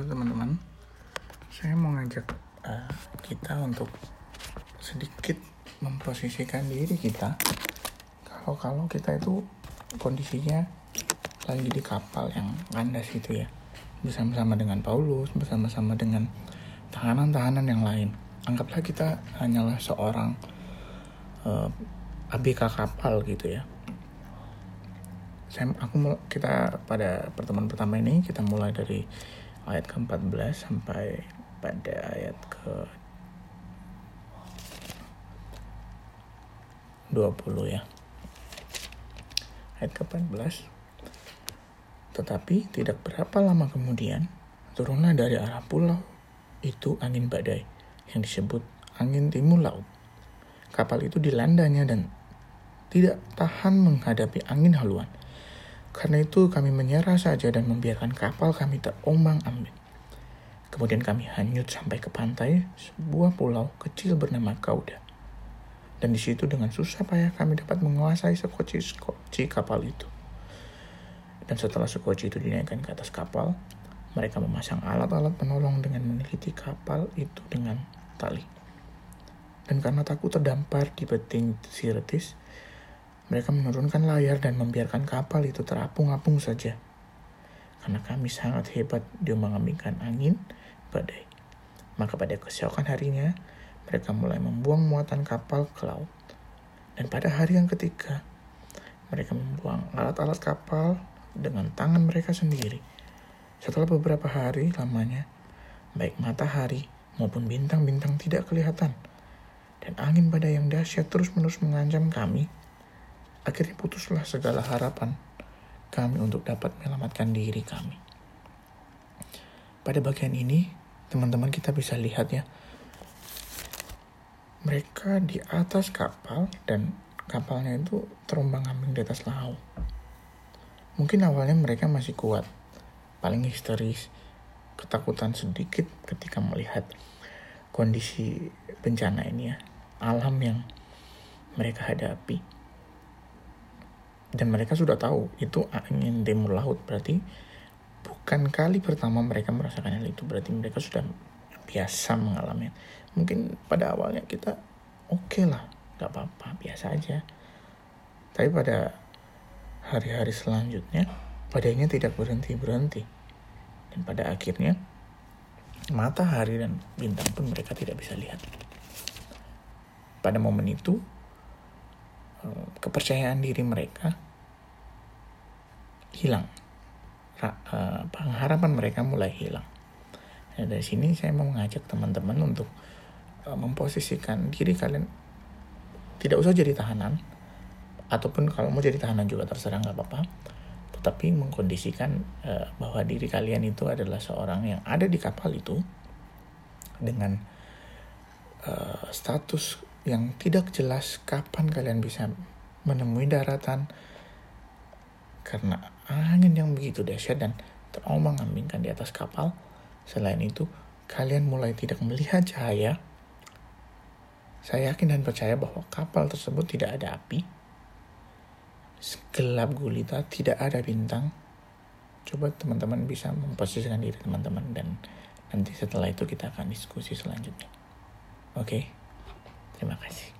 Halo teman-teman, saya mau ngajak uh, kita untuk sedikit memposisikan diri kita. Kalau kalau kita itu kondisinya lagi di kapal yang kandas gitu ya, bersama-sama dengan Paulus, bersama-sama dengan tahanan-tahanan yang lain. Anggaplah kita hanyalah seorang uh, ABK kapal gitu ya. Saya, aku kita pada pertemuan pertama ini kita mulai dari ayat ke-14 sampai pada ayat ke 20 ya. Ayat ke-14. Tetapi tidak berapa lama kemudian turunlah dari arah pulau itu angin badai yang disebut angin timur laut. Kapal itu dilandanya dan tidak tahan menghadapi angin haluan karena itu kami menyerah saja dan membiarkan kapal kami terombang ambing. Kemudian kami hanyut sampai ke pantai sebuah pulau kecil bernama Kauda. Dan di situ dengan susah payah kami dapat menguasai sekoci-sekoci kapal itu. Dan setelah sekoci itu dinaikkan ke atas kapal, mereka memasang alat-alat penolong dengan meneliti kapal itu dengan tali. Dan karena takut terdampar di beting Sirtis, mereka menurunkan layar dan membiarkan kapal itu terapung-apung saja. Karena kami sangat hebat dia mengambilkan angin badai. Maka pada keesokan harinya, mereka mulai membuang muatan kapal ke laut. Dan pada hari yang ketiga, mereka membuang alat-alat kapal dengan tangan mereka sendiri. Setelah beberapa hari lamanya, baik matahari maupun bintang-bintang tidak kelihatan. Dan angin badai yang dahsyat terus-menerus mengancam kami Akhirnya putuslah segala harapan kami untuk dapat menyelamatkan diri kami. Pada bagian ini, teman-teman kita bisa lihat ya, mereka di atas kapal dan kapalnya itu terombang ambing di atas laut. Mungkin awalnya mereka masih kuat, paling histeris, ketakutan sedikit ketika melihat kondisi bencana ini ya, alam yang mereka hadapi dan mereka sudah tahu itu angin timur laut. Berarti bukan kali pertama mereka merasakan hal itu. Berarti mereka sudah biasa mengalami. Mungkin pada awalnya kita oke okay lah nggak apa-apa biasa aja. Tapi pada hari-hari selanjutnya badainya tidak berhenti berhenti dan pada akhirnya matahari dan bintang pun mereka tidak bisa lihat. Pada momen itu kepercayaan diri mereka hilang. Uh, pengharapan mereka mulai hilang. Nah, dari sini saya mau mengajak teman-teman untuk uh, memposisikan diri kalian tidak usah jadi tahanan ataupun kalau mau jadi tahanan juga terserah nggak apa-apa tetapi mengkondisikan bahwa diri kalian itu adalah seorang yang ada di kapal itu dengan status yang tidak jelas kapan kalian bisa menemui daratan karena angin yang begitu dahsyat dan terombang-ambingkan di atas kapal. Selain itu, kalian mulai tidak melihat cahaya. Saya yakin dan percaya bahwa kapal tersebut tidak ada api. Gelap gulita, tidak ada bintang. Coba teman-teman bisa memposisikan diri teman-teman dan nanti setelah itu kita akan diskusi selanjutnya. Oke. Okay? Terima kasih.